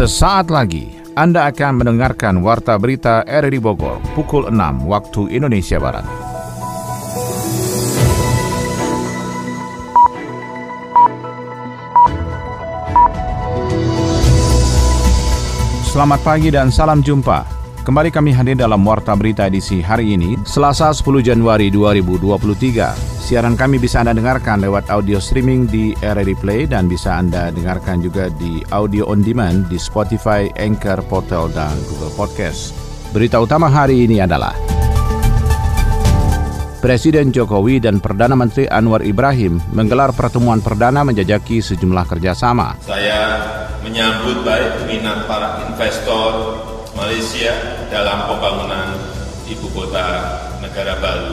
Sesaat lagi Anda akan mendengarkan Warta Berita RRI Bogor pukul 6 waktu Indonesia Barat. Selamat pagi dan salam jumpa. Kembali kami hadir dalam Warta Berita edisi hari ini, Selasa 10 Januari 2023. Siaran kami bisa Anda dengarkan lewat audio streaming di RRI Play dan bisa Anda dengarkan juga di audio on demand di Spotify, Anchor, Portal, dan Google Podcast. Berita utama hari ini adalah Presiden Jokowi dan Perdana Menteri Anwar Ibrahim menggelar pertemuan perdana menjajaki sejumlah kerjasama. Saya menyambut baik minat para investor Malaysia dalam pembangunan ibu kota negara baru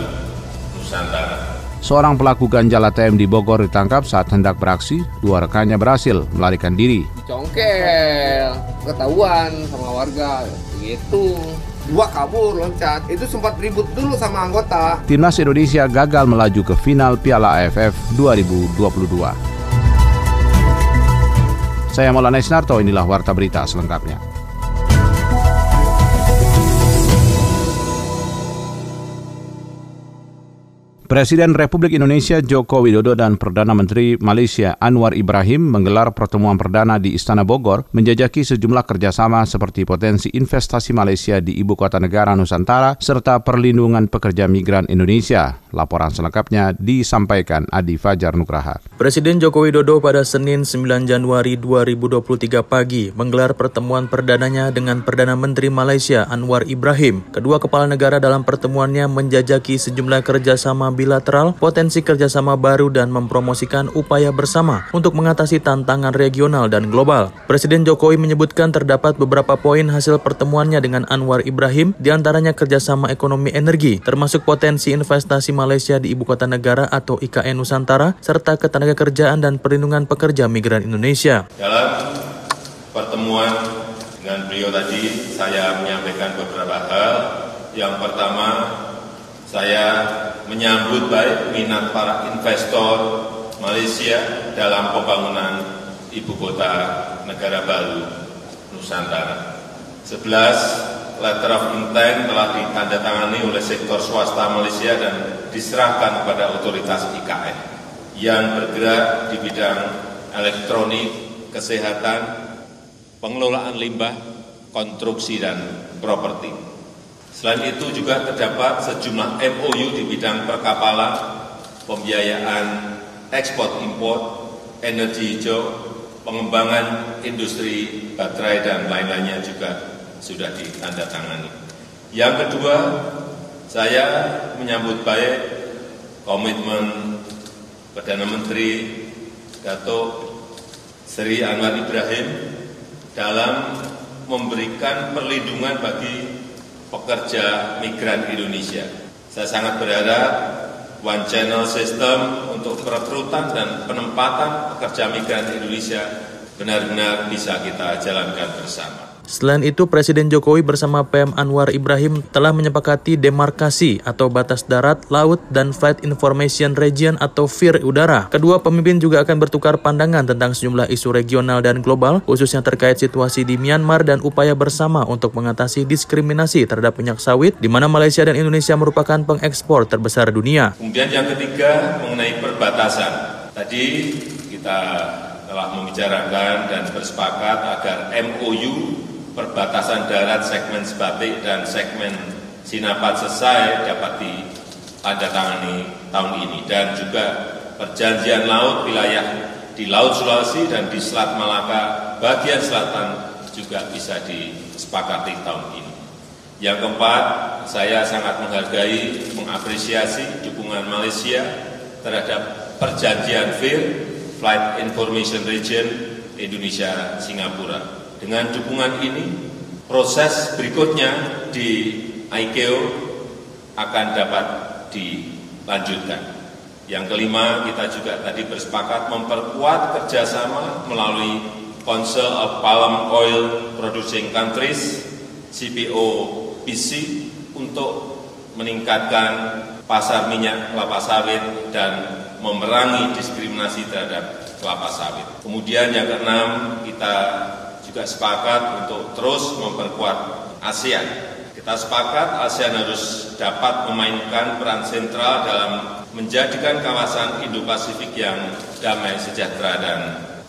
Nusantara. Seorang pelaku ganjal ATM di Bogor ditangkap saat hendak beraksi, dua rekannya berhasil melarikan diri. Congkel, ketahuan sama warga, gitu. Dua kabur loncat, itu sempat ribut dulu sama anggota. Timnas Indonesia gagal melaju ke final Piala AFF 2022. Saya Maulana Isnarto, inilah Warta Berita selengkapnya. Presiden Republik Indonesia Joko Widodo dan Perdana Menteri Malaysia Anwar Ibrahim menggelar pertemuan perdana di Istana Bogor menjajaki sejumlah kerjasama seperti potensi investasi Malaysia di ibu kota negara Nusantara serta perlindungan pekerja migran Indonesia. Laporan selengkapnya disampaikan Adi Fajar Nugraha. Presiden Joko Widodo pada Senin 9 Januari 2023 pagi menggelar pertemuan perdananya dengan Perdana Menteri Malaysia Anwar Ibrahim. Kedua kepala negara dalam pertemuannya menjajaki sejumlah kerjasama bilateral, potensi kerjasama baru dan mempromosikan upaya bersama untuk mengatasi tantangan regional dan global. Presiden Jokowi menyebutkan terdapat beberapa poin hasil pertemuannya dengan Anwar Ibrahim, di antaranya kerjasama ekonomi energi, termasuk potensi investasi Malaysia di ibu kota negara atau IKN Nusantara, serta ketenaga kerjaan dan perlindungan pekerja migran Indonesia. Dalam pertemuan dengan beliau tadi, saya menyampaikan beberapa hal. Yang pertama, saya menyambut baik minat para investor Malaysia dalam pembangunan ibu kota negara baru Nusantara. 11 letter of intent telah ditandatangani oleh sektor swasta Malaysia dan diserahkan kepada otoritas IKN yang bergerak di bidang elektronik, kesehatan, pengelolaan limbah, konstruksi, dan properti. Selain itu juga terdapat sejumlah MOU di bidang perkapalan, pembiayaan ekspor impor, energi hijau, pengembangan industri baterai dan lain-lainnya juga sudah ditandatangani. Yang kedua, saya menyambut baik komitmen Perdana Menteri Datuk Seri Anwar Ibrahim dalam memberikan perlindungan bagi pekerja migran Indonesia. Saya sangat berharap one channel system untuk perekrutan dan penempatan pekerja migran Indonesia benar-benar bisa kita jalankan bersama. Selain itu, Presiden Jokowi bersama PM Anwar Ibrahim telah menyepakati demarkasi atau batas darat, laut, dan Flight Information Region atau FIR udara. Kedua pemimpin juga akan bertukar pandangan tentang sejumlah isu regional dan global, khususnya terkait situasi di Myanmar dan upaya bersama untuk mengatasi diskriminasi terhadap minyak sawit, di mana Malaysia dan Indonesia merupakan pengekspor terbesar dunia. Kemudian yang ketiga mengenai perbatasan. Tadi kita telah membicarakan dan bersepakat agar MOU perbatasan darat segmen Sebatik dan segmen Sinapat Sesai dapat ditandatangani tahun ini dan juga perjanjian laut wilayah di Laut Sulawesi dan di Selat Malaka bagian selatan juga bisa disepakati tahun ini. Yang keempat, saya sangat menghargai, mengapresiasi dukungan Malaysia terhadap perjanjian FIR, Flight Information Region Indonesia Singapura dengan dukungan ini, proses berikutnya di ICAO akan dapat dilanjutkan. Yang kelima, kita juga tadi bersepakat memperkuat kerjasama melalui Council of Palm Oil Producing Countries, CPOPC, untuk meningkatkan pasar minyak kelapa sawit dan memerangi diskriminasi terhadap kelapa sawit. Kemudian yang keenam, kita juga sepakat untuk terus memperkuat ASEAN. Kita sepakat ASEAN harus dapat memainkan peran sentral dalam menjadikan kawasan Indo-Pasifik yang damai, sejahtera, dan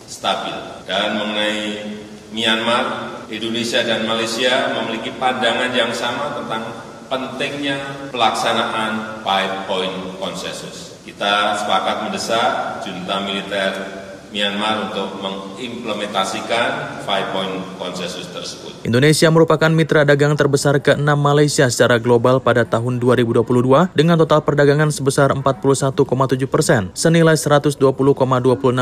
stabil. Dan mengenai Myanmar, Indonesia dan Malaysia memiliki pandangan yang sama tentang pentingnya pelaksanaan Five Point Consensus. Kita sepakat mendesak junta militer Myanmar untuk mengimplementasikan Five Point Consensus tersebut. Indonesia merupakan mitra dagang terbesar ke-6 Malaysia secara global pada tahun 2022 dengan total perdagangan sebesar 41,7 persen, senilai 120,26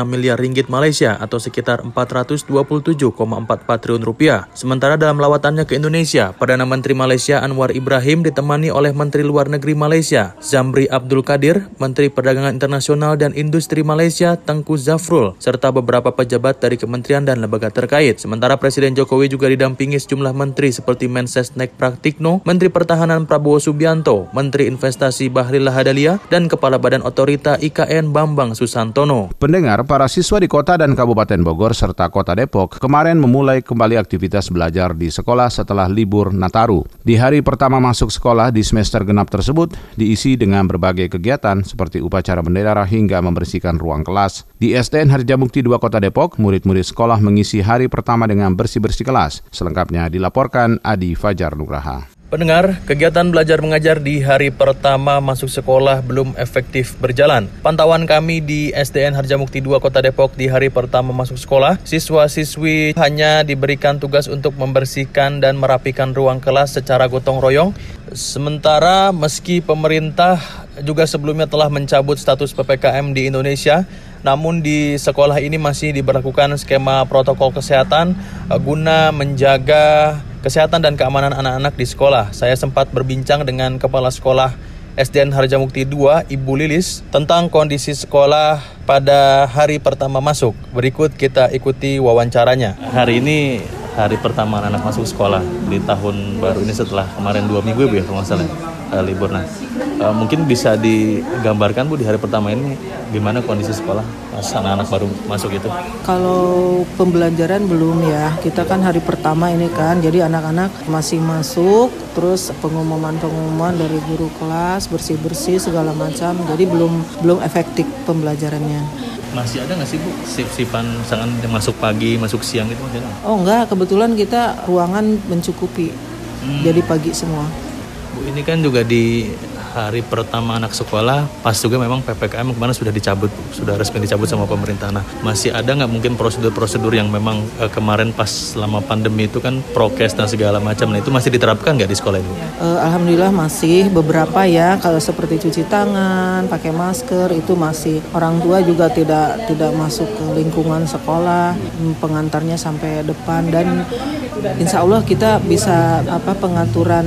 miliar ringgit Malaysia atau sekitar 427,44 triliun rupiah. Sementara dalam lawatannya ke Indonesia, Perdana Menteri Malaysia Anwar Ibrahim ditemani oleh Menteri Luar Negeri Malaysia Zamri Abdul Kadir, Menteri Perdagangan Internasional dan Industri Malaysia Tengku Zafrul, serta beberapa pejabat dari kementerian dan lembaga terkait. Sementara Presiden Jokowi juga didampingi sejumlah menteri seperti Mensesnek Praktikno, Menteri Pertahanan Prabowo Subianto, Menteri Investasi Bahril Lahadalia, dan Kepala Badan Otorita IKN Bambang Susantono. Pendengar, para siswa di kota dan Kabupaten Bogor serta kota Depok kemarin memulai kembali aktivitas belajar di sekolah setelah libur Nataru. Di hari pertama masuk sekolah di semester genap tersebut diisi dengan berbagai kegiatan seperti upacara bendera hingga membersihkan ruang kelas. Di SDN Harjamukti 2 Kota Depok, murid-murid sekolah mengisi hari pertama dengan bersih-bersih kelas. Selengkapnya dilaporkan Adi Fajar Nugraha. Pendengar, kegiatan belajar mengajar di hari pertama masuk sekolah belum efektif berjalan. Pantauan kami di SDN Harjamukti 2 Kota Depok di hari pertama masuk sekolah, siswa-siswi hanya diberikan tugas untuk membersihkan dan merapikan ruang kelas secara gotong royong. Sementara meski pemerintah juga sebelumnya telah mencabut status PPKM di Indonesia, namun di sekolah ini masih diberlakukan skema protokol kesehatan guna menjaga kesehatan dan keamanan anak-anak di sekolah. Saya sempat berbincang dengan Kepala Sekolah SDN Harjamukti 2, Ibu Lilis, tentang kondisi sekolah pada hari pertama masuk. Berikut kita ikuti wawancaranya. Hari ini hari pertama anak, masuk sekolah di tahun baru ini setelah kemarin dua minggu ya ya kalau nggak salah uh, libur. Nah, uh, mungkin bisa digambarkan Bu di hari pertama ini gimana kondisi sekolah pas anak-anak baru masuk itu? Kalau pembelajaran belum ya, kita kan hari pertama ini kan, jadi anak-anak masih masuk, terus pengumuman-pengumuman dari guru kelas bersih-bersih segala macam, jadi belum belum efektif pembelajarannya. Masih ada nggak sih bu sip-sipan misalkan masuk pagi masuk siang itu masih ada oh enggak kebetulan kita ruangan mencukupi. Hmm. jadi pagi semua ini kan juga di hari pertama anak sekolah pas juga memang ppkm kemarin sudah dicabut sudah resmi dicabut sama pemerintah. Nah masih ada nggak mungkin prosedur-prosedur yang memang eh, kemarin pas selama pandemi itu kan prokes dan segala macam nah itu masih diterapkan nggak di sekolah itu uh, alhamdulillah masih beberapa ya kalau seperti cuci tangan pakai masker itu masih. Orang tua juga tidak tidak masuk ke lingkungan sekolah pengantarnya sampai depan. Dan insya Allah kita bisa apa pengaturan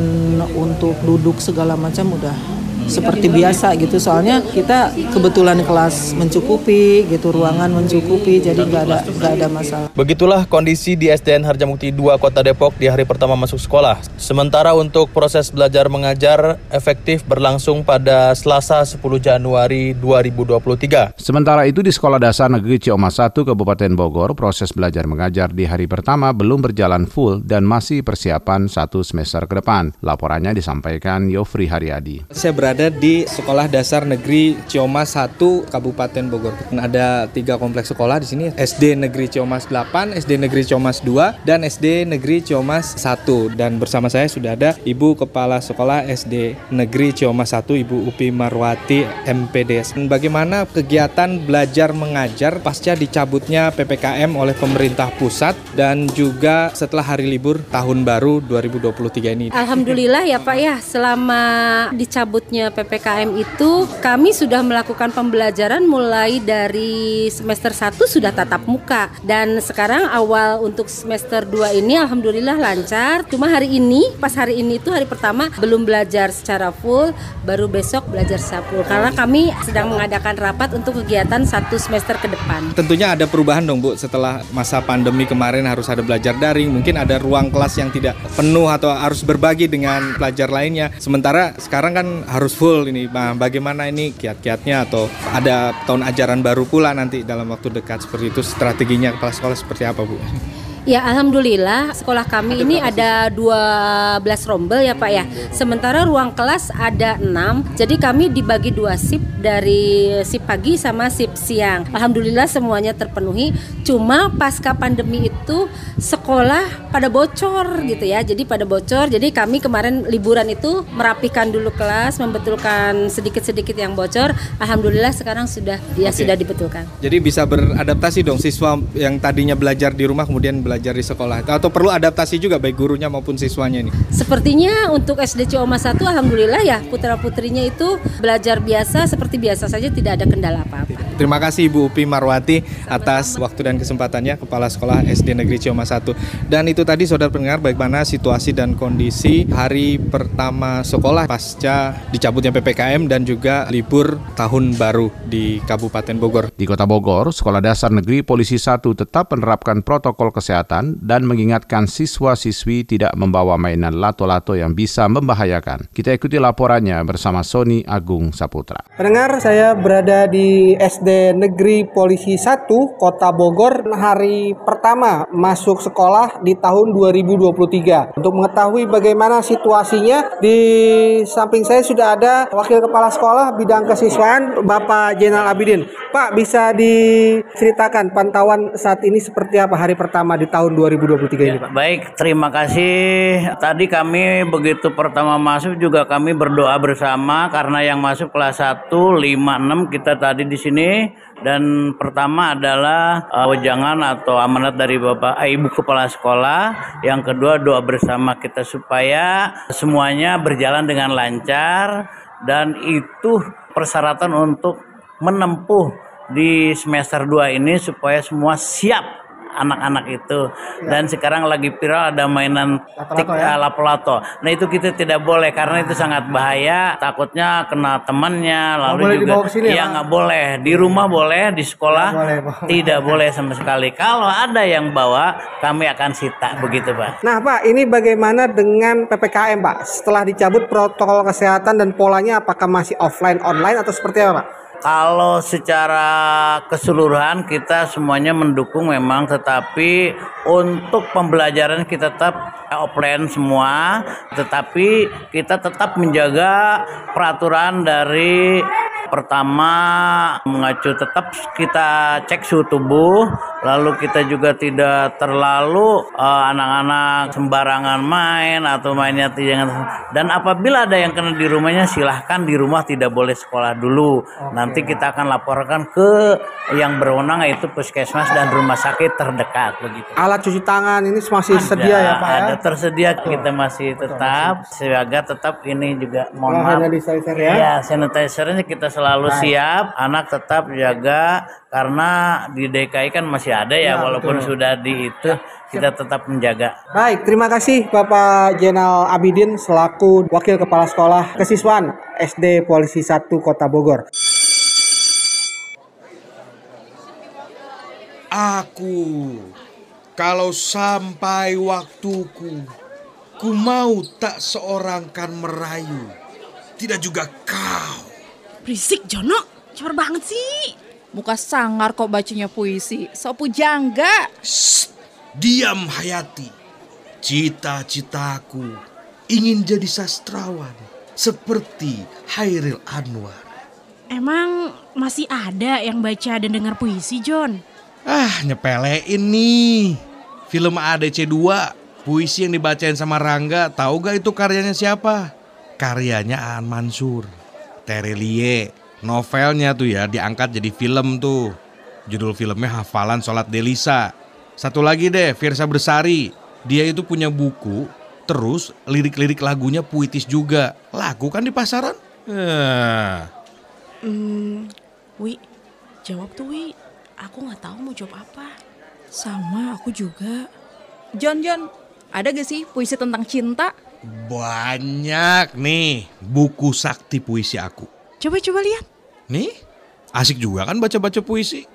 untuk duduk segala macam udah seperti biasa gitu. Soalnya kita kebetulan kelas mencukupi gitu ruangan mencukupi jadi nggak ada nggak ada masalah. Begitulah kondisi di SDN Harjamukti 2 Kota Depok di hari pertama masuk sekolah. Sementara untuk proses belajar mengajar efektif berlangsung pada Selasa 10 Januari 2023 sementara itu di Sekolah Dasar Negeri Ciamas 1 Kabupaten Bogor proses belajar mengajar di hari pertama belum berjalan full dan masih persiapan satu semester ke depan. Laporannya disampaikan Yofri Haryadi. Saya berada berada di Sekolah Dasar Negeri Ciomas 1 Kabupaten Bogor. Ada tiga kompleks sekolah di sini, SD Negeri Ciomas 8, SD Negeri Ciomas 2, dan SD Negeri Ciomas 1. Dan bersama saya sudah ada Ibu Kepala Sekolah SD Negeri Ciomas 1, Ibu Upi Marwati MPDS. Bagaimana kegiatan belajar mengajar pasca dicabutnya PPKM oleh pemerintah pusat dan juga setelah hari libur tahun baru 2023 ini. Alhamdulillah ya Pak ya, selama dicabutnya PPKM itu kami sudah melakukan pembelajaran mulai dari semester 1 sudah tatap muka dan sekarang awal untuk semester 2 ini alhamdulillah lancar. Cuma hari ini pas hari ini itu hari pertama belum belajar secara full, baru besok belajar secara full karena kami sedang mengadakan rapat untuk kegiatan satu semester ke depan. Tentunya ada perubahan dong Bu setelah masa pandemi kemarin harus ada belajar daring, mungkin ada ruang kelas yang tidak penuh atau harus berbagi dengan pelajar lainnya. Sementara sekarang kan harus full ini. Nah, bagaimana ini kiat-kiatnya atau ada tahun ajaran baru pula nanti dalam waktu dekat seperti itu strateginya kepala sekolah seperti apa Bu? Ya alhamdulillah sekolah kami ada ini ada 12 rombel ya Pak ya. Sementara ruang kelas ada 6. Jadi kami dibagi dua sip dari sip pagi sama sip siang. Alhamdulillah semuanya terpenuhi. Cuma pasca pandemi itu sekolah pada bocor gitu ya. Jadi pada bocor. Jadi kami kemarin liburan itu merapikan dulu kelas, membetulkan sedikit-sedikit yang bocor. Alhamdulillah sekarang sudah ya okay. sudah dibetulkan. Jadi bisa beradaptasi dong siswa yang tadinya belajar di rumah kemudian belajar di sekolah atau perlu adaptasi juga baik gurunya maupun siswanya ini? Sepertinya untuk SD Cioma 1 alhamdulillah ya putra-putrinya itu belajar biasa seperti biasa saja tidak ada kendala apa-apa. Terima kasih Ibu Upi Marwati atas waktu dan kesempatannya Kepala Sekolah SD Negeri Cioma 1. Dan itu tadi saudara pendengar bagaimana situasi dan kondisi hari pertama sekolah pasca dicabutnya PPKM dan juga libur tahun baru di Kabupaten Bogor. Di Kota Bogor, Sekolah Dasar Negeri Polisi 1 tetap menerapkan protokol kesehatan dan mengingatkan siswa-siswi tidak membawa mainan lato-lato yang bisa membahayakan. Kita ikuti laporannya bersama Sony Agung Saputra. Pendengar, saya berada di SD Negeri Polisi 1 Kota Bogor hari pertama masuk sekolah di tahun 2023. Untuk mengetahui bagaimana situasinya, di samping saya sudah ada Wakil Kepala Sekolah Bidang Kesiswaan Bapak Jenal Abidin. Pak, bisa diceritakan pantauan saat ini seperti apa hari pertama di tahun 2023 ini, Pak? Baik, terima kasih. Tadi kami begitu pertama masuk juga kami berdoa bersama karena yang masuk kelas 1, 5, 6 kita tadi di sini dan pertama adalah uh, atau amanat dari Bapak eh, Ibu Kepala Sekolah. Yang kedua doa bersama kita supaya semuanya berjalan dengan lancar dan itu persyaratan untuk menempuh di semester 2 ini supaya semua siap anak-anak itu ya. dan sekarang lagi viral ada mainan tik ya? lato-lato. Nah itu kita tidak boleh karena itu sangat bahaya. Takutnya kena temannya lalu boleh juga ya, ya nggak boleh di rumah boleh di sekolah boleh, tidak boleh sama sekali. Kalau ada yang bawa kami akan sita begitu pak. Nah pak ini bagaimana dengan ppkm pak? Setelah dicabut protokol kesehatan dan polanya apakah masih offline online atau seperti apa pak? Kalau secara keseluruhan kita semuanya mendukung memang tetapi untuk pembelajaran kita tetap offline semua tetapi kita tetap menjaga peraturan dari pertama mengacu tetap kita cek suhu tubuh lalu kita juga tidak terlalu uh, anak-anak sembarangan main atau mainnya tidak dan apabila ada yang kena di rumahnya silahkan di rumah tidak boleh sekolah dulu Oke. nanti kita akan laporkan ke yang berwenang yaitu puskesmas dan rumah sakit terdekat begitu alat cuci tangan ini masih ada, sedia ya pak ya? ada tersedia Betul. kita masih tetap semoga tetap ini juga mohon maaf ya, ya sanitizernya kita selalu Baik. siap, anak tetap jaga karena di DKI kan masih ada ya, ya walaupun betul. sudah di itu kita tetap menjaga. Baik, terima kasih Bapak Jenal Abidin selaku Wakil Kepala Sekolah Kesiswaan SD Polisi 1 Kota Bogor. Aku kalau sampai waktuku ku mau tak seorang kan merayu tidak juga kau Berisik Jono, ceper banget sih. Muka sangar kok bacanya puisi, so pujangga. Shh, diam Hayati. Cita-citaku ingin jadi sastrawan seperti Hairil Anwar. Emang masih ada yang baca dan dengar puisi, John? Ah, nyepelein nih. Film ADC 2, puisi yang dibacain sama Rangga, tahu gak itu karyanya siapa? Karyanya Aan Mansur. Terelie. Novelnya tuh ya diangkat jadi film tuh. Judul filmnya Hafalan Sholat Delisa. Satu lagi deh, Firsa Bersari. Dia itu punya buku, terus lirik-lirik lagunya puitis juga. Lagu kan di pasaran? Eh. Hmm, Wi, jawab tuh Wi. Aku nggak tahu mau jawab apa. Sama aku juga. John, John, ada gak sih puisi tentang cinta? Banyak nih buku sakti puisi aku. Coba-coba lihat. Nih, asik juga kan baca-baca puisi.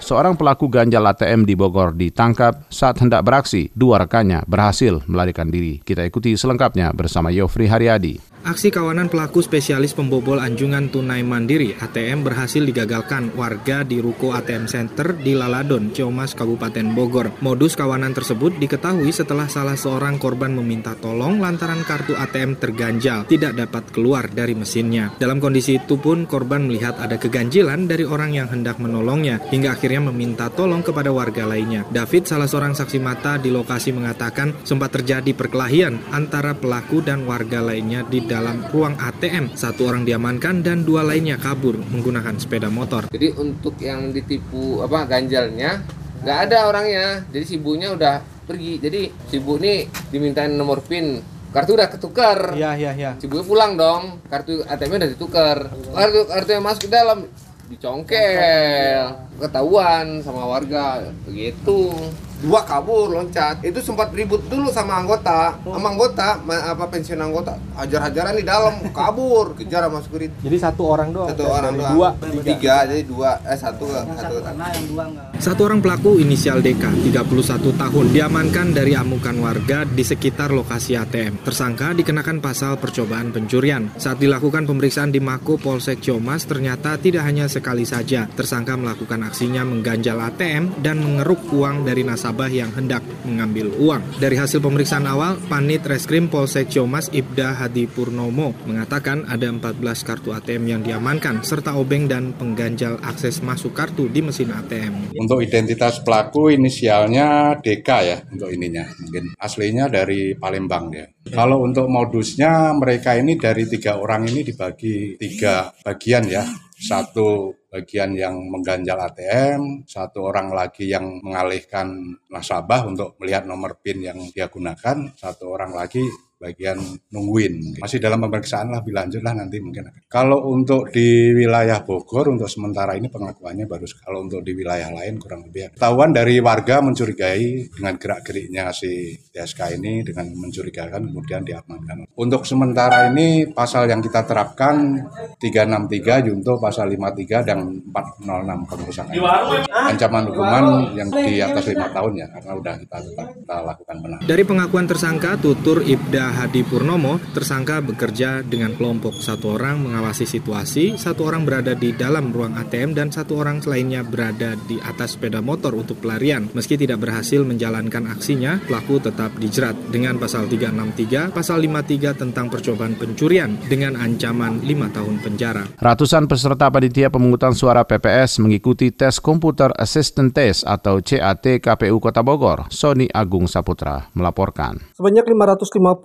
Seorang pelaku ganjal ATM di Bogor ditangkap saat hendak beraksi. Dua rekannya berhasil melarikan diri. Kita ikuti selengkapnya bersama Yofri Haryadi. Aksi kawanan pelaku spesialis pembobol anjungan tunai mandiri ATM berhasil digagalkan warga di Ruko ATM Center di Laladon, Ciomas, Kabupaten Bogor. Modus kawanan tersebut diketahui setelah salah seorang korban meminta tolong lantaran kartu ATM terganjal, tidak dapat keluar dari mesinnya. Dalam kondisi itu pun korban melihat ada keganjilan dari orang yang hendak menolongnya, hingga akhirnya meminta tolong kepada warga lainnya. David, salah seorang saksi mata di lokasi mengatakan sempat terjadi perkelahian antara pelaku dan warga lainnya di dalam ruang ATM. Satu orang diamankan dan dua lainnya kabur menggunakan sepeda motor. Jadi untuk yang ditipu apa ganjalnya nggak ada orangnya. Jadi si ibunya udah pergi. Jadi si ibu ini dimintain nomor PIN kartu udah ketukar. Iya, iya, iya. Si ibunya pulang dong. Kartu ATM udah ditukar. Kartu kartu yang masuk ke dalam dicongkel ketahuan sama warga begitu dua kabur loncat. Itu sempat ribut dulu sama anggota. Sama anggota ma- apa pensiun anggota. Hajar-hajaran di dalam kabur. Kejar sama security. Jadi satu orang doang. satu orang doang. Dua. tiga jadi dua. Eh satu satu Satu orang pelaku inisial DK, 31 tahun, diamankan dari amukan warga di sekitar lokasi ATM. Tersangka dikenakan pasal percobaan pencurian. Saat dilakukan pemeriksaan di Mako Polsek Ciomas, ternyata tidak hanya sekali saja. Tersangka melakukan aksinya mengganjal ATM dan mengeruk uang dari nasabah yang hendak mengambil uang. Dari hasil pemeriksaan awal, Panit Reskrim Polsek Ciomas Ibda Hadi Purnomo mengatakan ada 14 kartu ATM yang diamankan, serta obeng dan pengganjal akses masuk kartu di mesin ATM. Untuk identitas pelaku inisialnya DK ya untuk ininya. Mungkin aslinya dari Palembang ya. Kalau untuk modusnya mereka ini dari tiga orang ini dibagi tiga bagian ya. Satu bagian yang mengganjal ATM, satu orang lagi yang mengalihkan nasabah untuk melihat nomor PIN yang dia gunakan, satu orang lagi bagian nungguin. Masih dalam pemeriksaan lebih lanjut lah nanti mungkin. Kalau untuk di wilayah Bogor untuk sementara ini pengakuannya baru kalau untuk di wilayah lain kurang lebih. Ketahuan dari warga mencurigai dengan gerak-geriknya si TSK ini dengan mencurigakan kemudian diamankan. Untuk sementara ini pasal yang kita terapkan 363 junto pasal 53 dan 406 pengerusakan. Ancaman hukuman yang di atas lima tahun ya karena udah kita tetap kita lakukan benar. Dari pengakuan tersangka, tutur Ibda Hadi Purnomo, tersangka bekerja dengan kelompok. Satu orang mengawasi situasi, satu orang berada di dalam ruang ATM, dan satu orang lainnya berada di atas sepeda motor untuk pelarian. Meski tidak berhasil menjalankan aksinya, pelaku tetap dijerat dengan pasal 363, pasal 53 tentang percobaan pencurian dengan ancaman 5 tahun penjara. Ratusan peserta panitia pemungutan suara PPS mengikuti tes Computer Assistant Test atau CAT KPU Kota Bogor. Sony Agung Saputra melaporkan. Sebanyak 556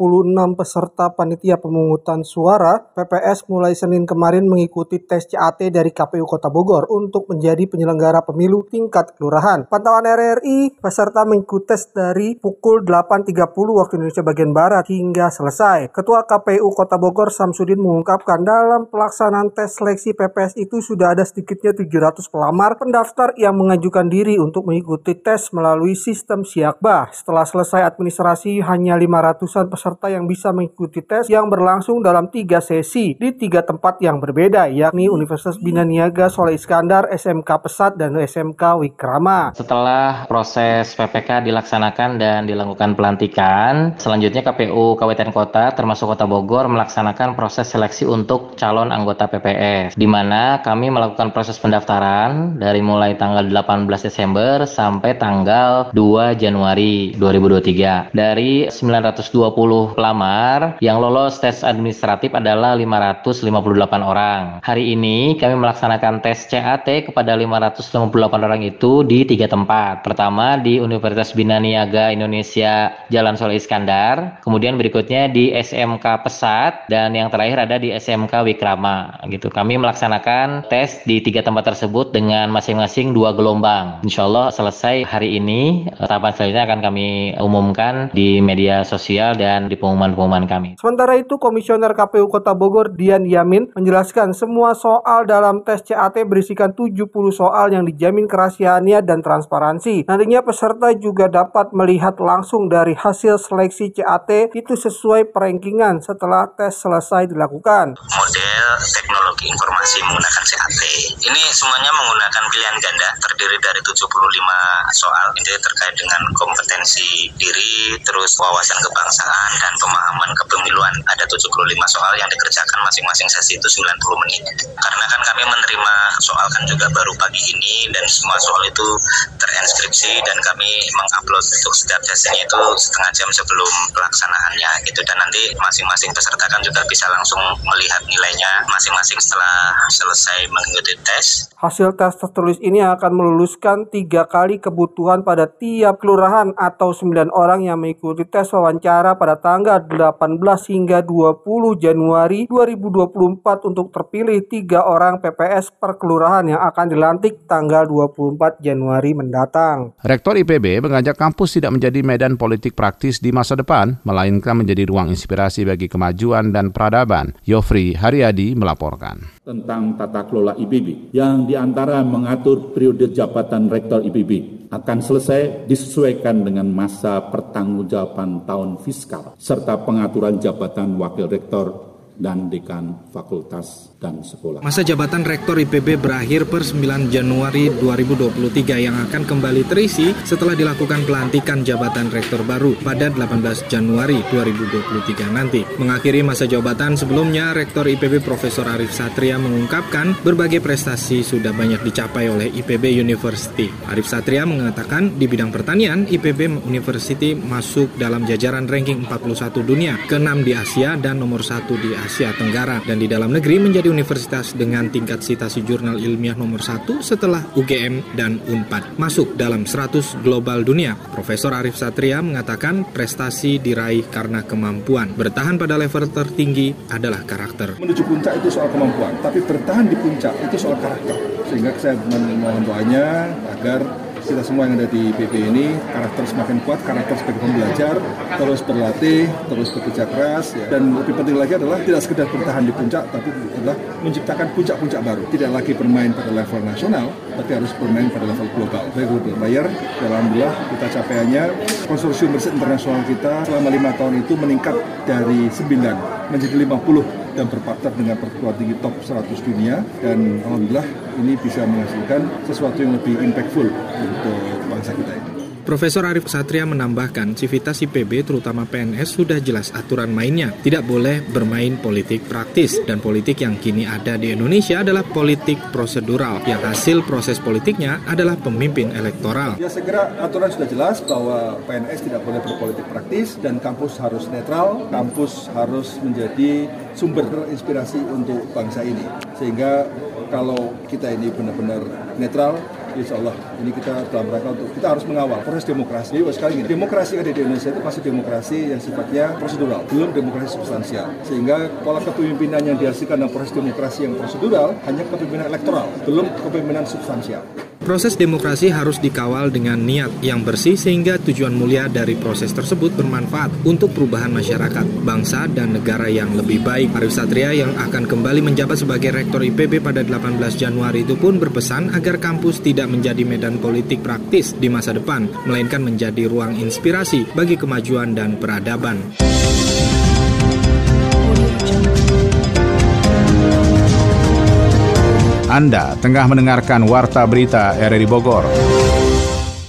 peserta panitia pemungutan suara PPS mulai Senin kemarin mengikuti tes CAT dari KPU Kota Bogor untuk menjadi penyelenggara pemilu tingkat kelurahan. Pantauan RRI, peserta mengikuti tes dari pukul 8.30 waktu Indonesia bagian Barat hingga selesai. Ketua KPU Kota Bogor Samsudin mengungkapkan dalam pelaksanaan tes seleksi PPS itu sudah ada sedikitnya 700 pelamar pendaftar yang mengajukan diri untuk mengikuti tes melalui sistem Siakba. Setelah selesai administrasi, hanya 500-an peserta yang bisa mengikuti tes yang berlangsung dalam tiga sesi di tiga tempat yang berbeda, yakni Universitas Bina Niaga Soleh Iskandar, SMK Pesat, dan SMK Wikrama. Setelah proses PPK dilaksanakan dan dilakukan pelantikan, selanjutnya KPU Kabupaten Kota termasuk Kota Bogor melaksanakan proses seleksi untuk calon anggota PPS, di mana kami melakukan proses pendaftaran dari mulai tanggal 18 Desember sampai tanggal 2 Januari 2023. Dari 920 pelamar yang lolos tes administratif adalah 558 orang. Hari ini kami melaksanakan tes CAT kepada 558 orang itu di tiga tempat. Pertama di Universitas Bina Niaga Indonesia Jalan Soleh Iskandar, kemudian berikutnya di SMK Pesat dan yang terakhir ada di SMK Wikrama gitu. Kami melaksanakan tes di tiga tempat tersebut dengan masing-masing dua gelombang. Insya Allah selesai hari ini. Tahapan selanjutnya akan kami umumkan di media sosial dan di pengumuman-pengumuman kami. Sementara itu, Komisioner KPU Kota Bogor Dian Yamin menjelaskan semua soal dalam tes CAT berisikan 70 soal yang dijamin kerahasiaannya dan transparansi. Nantinya peserta juga dapat melihat langsung dari hasil seleksi CAT itu sesuai perankingan setelah tes selesai dilakukan. model teknologi informasi menggunakan CAT. Ini semuanya menggunakan pilihan ganda terdiri dari 75 soal. Ini terkait dengan kompetensi diri, terus wawasan kebangsaan dan pemahaman kepemiluan. Ada 75 soal yang dikerjakan masing-masing sesi itu 90 menit. Karena kan kami menerima soal kan juga baru pagi ini dan semua soal itu terinskripsi dan kami mengupload untuk setiap sesinya itu setengah jam sebelum pelaksanaannya gitu dan nanti masing-masing peserta kan juga bisa langsung melihat nilainya masing-masing setelah selesai mengikuti tes. Hasil tes tertulis ini akan meluluskan tiga kali kebutuhan pada tiap kelurahan atau 9 orang yang mengikuti tes wawancara pada tanggal 18 hingga 20 Januari 2024 untuk terpilih tiga orang PPS per kelurahan yang akan dilantik tanggal 24 Januari mendatang. Rektor IPB mengajak kampus tidak menjadi medan politik praktis di masa depan, melainkan menjadi ruang inspirasi bagi kemajuan dan peradaban. Yofri Haryadi melaporkan. Tentang tata kelola IPB yang di antara mengatur periode jabatan rektor IPB akan selesai disesuaikan dengan masa pertanggungjawaban tahun fiskal serta pengaturan jabatan wakil rektor dan dekan fakultas dan sekolah. Masa jabatan Rektor IPB berakhir per 9 Januari 2023 yang akan kembali terisi setelah dilakukan pelantikan jabatan Rektor baru pada 18 Januari 2023 nanti. Mengakhiri masa jabatan sebelumnya, Rektor IPB Profesor Arif Satria mengungkapkan berbagai prestasi sudah banyak dicapai oleh IPB University. Arif Satria mengatakan di bidang pertanian, IPB University masuk dalam jajaran ranking 41 dunia, ke-6 di Asia dan nomor 1 di Asia Tenggara dan di dalam negeri menjadi universitas dengan tingkat citasi jurnal ilmiah nomor satu setelah UGM dan UNPAD masuk dalam 100 global dunia. Profesor Arif Satria mengatakan prestasi diraih karena kemampuan. Bertahan pada level tertinggi adalah karakter. Menuju puncak itu soal kemampuan, tapi bertahan di puncak itu soal karakter. Sehingga saya mohon doanya agar kita semua yang ada di PP ini karakter semakin kuat, karakter sebagai pembelajar, terus berlatih, terus bekerja keras, ya. dan lebih penting lagi adalah tidak sekedar bertahan di puncak, tapi adalah menciptakan puncak-puncak baru. Tidak lagi bermain pada level nasional, tapi harus bermain pada level global. Baik global player, alhamdulillah kita capaiannya konsorsium riset internasional kita selama lima tahun itu meningkat dari 9 menjadi 50 dan berpartner dengan perguruan tinggi top 100 dunia dan alhamdulillah ini bisa menghasilkan sesuatu yang lebih impactful untuk bangsa kita ini. Profesor Arif Satria menambahkan, civitas IPB terutama PNS sudah jelas aturan mainnya. Tidak boleh bermain politik praktis dan politik yang kini ada di Indonesia adalah politik prosedural yang hasil proses politiknya adalah pemimpin elektoral. Ya segera aturan sudah jelas bahwa PNS tidak boleh berpolitik praktis dan kampus harus netral, kampus harus menjadi sumber inspirasi untuk bangsa ini. Sehingga kalau kita ini benar-benar netral, insya Allah ini kita dalam rangka untuk kita harus mengawal proses demokrasi. Jadi sekali lagi, demokrasi yang ada di Indonesia itu masih demokrasi yang sifatnya prosedural, belum demokrasi substansial. Sehingga pola kepemimpinan yang dihasilkan dalam proses demokrasi yang prosedural hanya kepemimpinan elektoral, belum kepemimpinan substansial. Proses demokrasi harus dikawal dengan niat yang bersih sehingga tujuan mulia dari proses tersebut bermanfaat untuk perubahan masyarakat, bangsa, dan negara yang lebih baik. Arif Satria yang akan kembali menjabat sebagai Rektor IPB pada 18 Januari itu pun berpesan agar kampus tidak menjadi medan politik praktis di masa depan, melainkan menjadi ruang inspirasi bagi kemajuan dan peradaban. Anda tengah mendengarkan Warta Berita RRI Bogor.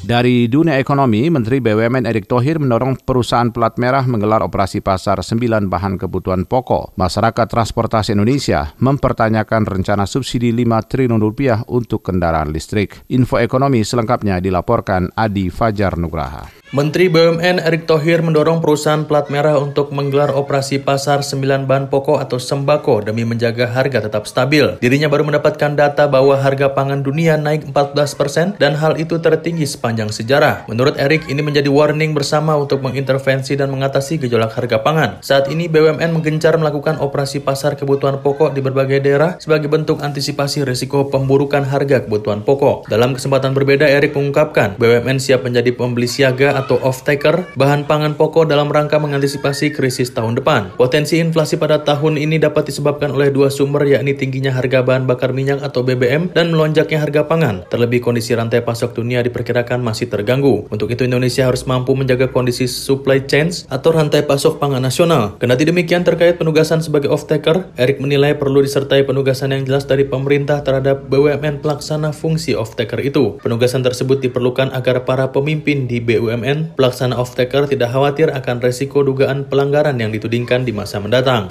Dari dunia ekonomi, Menteri BUMN Erick Thohir mendorong perusahaan plat merah menggelar operasi pasar 9 bahan kebutuhan pokok. Masyarakat Transportasi Indonesia mempertanyakan rencana subsidi 5 triliun rupiah untuk kendaraan listrik. Info ekonomi selengkapnya dilaporkan Adi Fajar Nugraha. Menteri BUMN Erick Thohir mendorong perusahaan plat merah untuk menggelar operasi pasar 9 bahan pokok atau sembako demi menjaga harga tetap stabil. Dirinya baru mendapatkan data bahwa harga pangan dunia naik 14% dan hal itu tertinggi sepanjang sejarah. Menurut Erick, ini menjadi warning bersama untuk mengintervensi dan mengatasi gejolak harga pangan. Saat ini BUMN menggencar melakukan operasi pasar kebutuhan pokok di berbagai daerah sebagai bentuk antisipasi risiko pemburukan harga kebutuhan pokok. Dalam kesempatan berbeda, Erick mengungkapkan BUMN siap menjadi pembeli siaga atau off-taker bahan pangan pokok dalam rangka mengantisipasi krisis tahun depan. Potensi inflasi pada tahun ini dapat disebabkan oleh dua sumber yakni tingginya harga bahan bakar minyak atau BBM dan melonjaknya harga pangan. Terlebih kondisi rantai pasok dunia diperkirakan masih terganggu. Untuk itu Indonesia harus mampu menjaga kondisi supply chains atau rantai pasok pangan nasional. Kendati demikian terkait penugasan sebagai off-taker, Erik menilai perlu disertai penugasan yang jelas dari pemerintah terhadap BUMN pelaksana fungsi off-taker itu. Penugasan tersebut diperlukan agar para pemimpin di BUMN pelaksana off-taker tidak khawatir akan resiko dugaan pelanggaran yang ditudingkan di masa mendatang.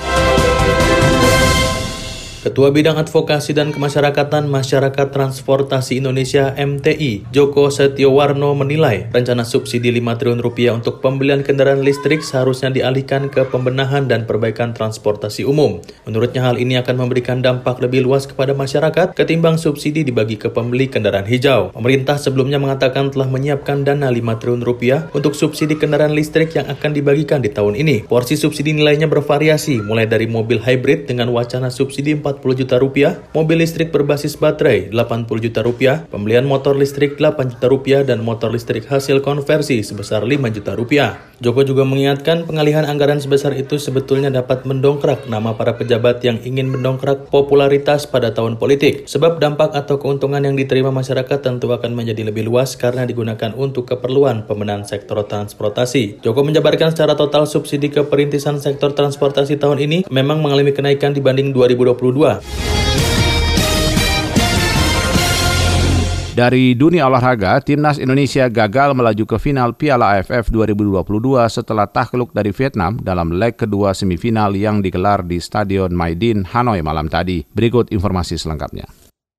Ketua Bidang Advokasi dan Kemasyarakatan Masyarakat Transportasi Indonesia MTI, Joko Setiowarno menilai rencana subsidi 5 triliun rupiah untuk pembelian kendaraan listrik seharusnya dialihkan ke pembenahan dan perbaikan transportasi umum. Menurutnya hal ini akan memberikan dampak lebih luas kepada masyarakat ketimbang subsidi dibagi ke pembeli kendaraan hijau. Pemerintah sebelumnya mengatakan telah menyiapkan dana 5 triliun rupiah untuk subsidi kendaraan listrik yang akan dibagikan di tahun ini. Porsi subsidi nilainya bervariasi mulai dari mobil hybrid dengan wacana subsidi 4 40 juta rupiah, mobil listrik berbasis baterai 80 juta rupiah, pembelian motor listrik 8 juta rupiah, dan motor listrik hasil konversi sebesar 5 juta rupiah. Joko juga mengingatkan pengalihan anggaran sebesar itu sebetulnya dapat mendongkrak nama para pejabat yang ingin mendongkrak popularitas pada tahun politik. Sebab dampak atau keuntungan yang diterima masyarakat tentu akan menjadi lebih luas karena digunakan untuk keperluan pemenahan sektor transportasi. Joko menjabarkan secara total subsidi ke perintisan sektor transportasi tahun ini memang mengalami kenaikan dibanding 2022 Dari dunia olahraga, timnas Indonesia gagal melaju ke final Piala AFF 2022 setelah takluk dari Vietnam dalam leg kedua semifinal yang digelar di Stadion Maidin, Hanoi malam tadi. Berikut informasi selengkapnya.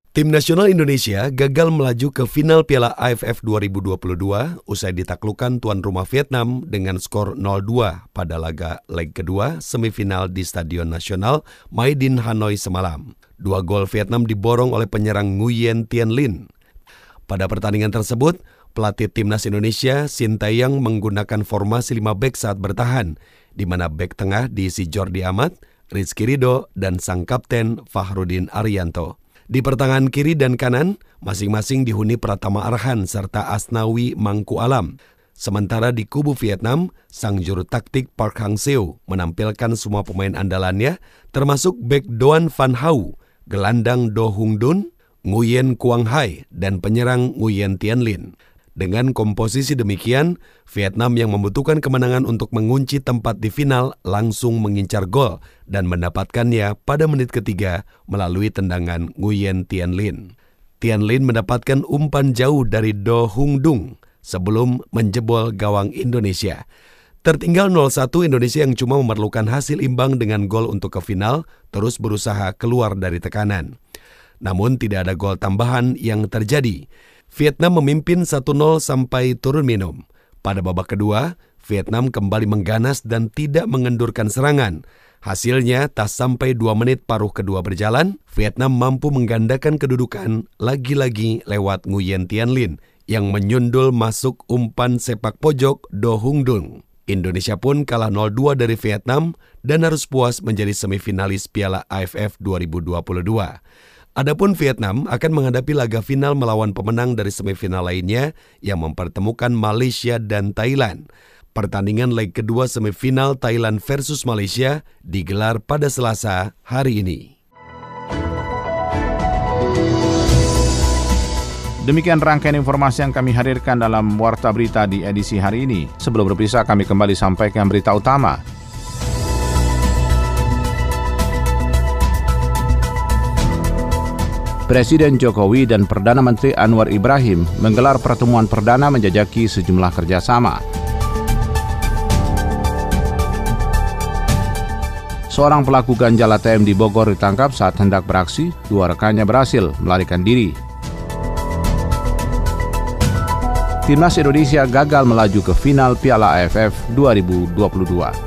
Tim nasional Indonesia gagal melaju ke final Piala AFF 2022 usai ditaklukkan tuan rumah Vietnam dengan skor 0-2 pada laga leg kedua semifinal di Stadion Nasional Maidin Hanoi semalam. Dua gol Vietnam diborong oleh penyerang Nguyen Tien Lin. Pada pertandingan tersebut, pelatih timnas Indonesia Sintayong menggunakan formasi 5 back saat bertahan, di mana back tengah diisi Jordi Amat, Rizky Rido, dan sang kapten Fahrudin Arianto. Di pertangan kiri dan kanan, masing-masing dihuni Pratama Arhan serta Asnawi Mangku Alam. Sementara di kubu Vietnam, sang juru taktik Park Hang-seo menampilkan semua pemain andalannya, termasuk bek Doan Van Hau, gelandang Do Hung Dun, Nguyen Quang Hai, dan penyerang Nguyen Tien Lin. Dengan komposisi demikian, Vietnam yang membutuhkan kemenangan untuk mengunci tempat di final langsung mengincar gol dan mendapatkannya pada menit ketiga melalui tendangan Nguyen Tien Lin. Tien Lin mendapatkan umpan jauh dari Do Hung Dung sebelum menjebol gawang Indonesia. Tertinggal 0-1 Indonesia yang cuma memerlukan hasil imbang dengan gol untuk ke final terus berusaha keluar dari tekanan. Namun tidak ada gol tambahan yang terjadi. Vietnam memimpin 1-0 sampai turun minum. Pada babak kedua, Vietnam kembali mengganas dan tidak mengendurkan serangan. Hasilnya, tak sampai dua menit paruh kedua berjalan, Vietnam mampu menggandakan kedudukan lagi-lagi lewat Nguyen Tien Lin yang menyundul masuk umpan sepak pojok Do Hung Dung. Indonesia pun kalah 0-2 dari Vietnam dan harus puas menjadi semifinalis Piala AFF 2022. Adapun Vietnam akan menghadapi laga final melawan pemenang dari semifinal lainnya yang mempertemukan Malaysia dan Thailand. Pertandingan leg kedua semifinal Thailand versus Malaysia digelar pada Selasa hari ini. Demikian rangkaian informasi yang kami hadirkan dalam Warta Berita di edisi hari ini. Sebelum berpisah, kami kembali sampaikan berita utama. Presiden Jokowi dan Perdana Menteri Anwar Ibrahim menggelar pertemuan perdana menjajaki sejumlah kerjasama. Seorang pelaku ganjal ATM di Bogor ditangkap saat hendak beraksi, dua rekannya berhasil melarikan diri. Timnas Indonesia gagal melaju ke final Piala AFF 2022.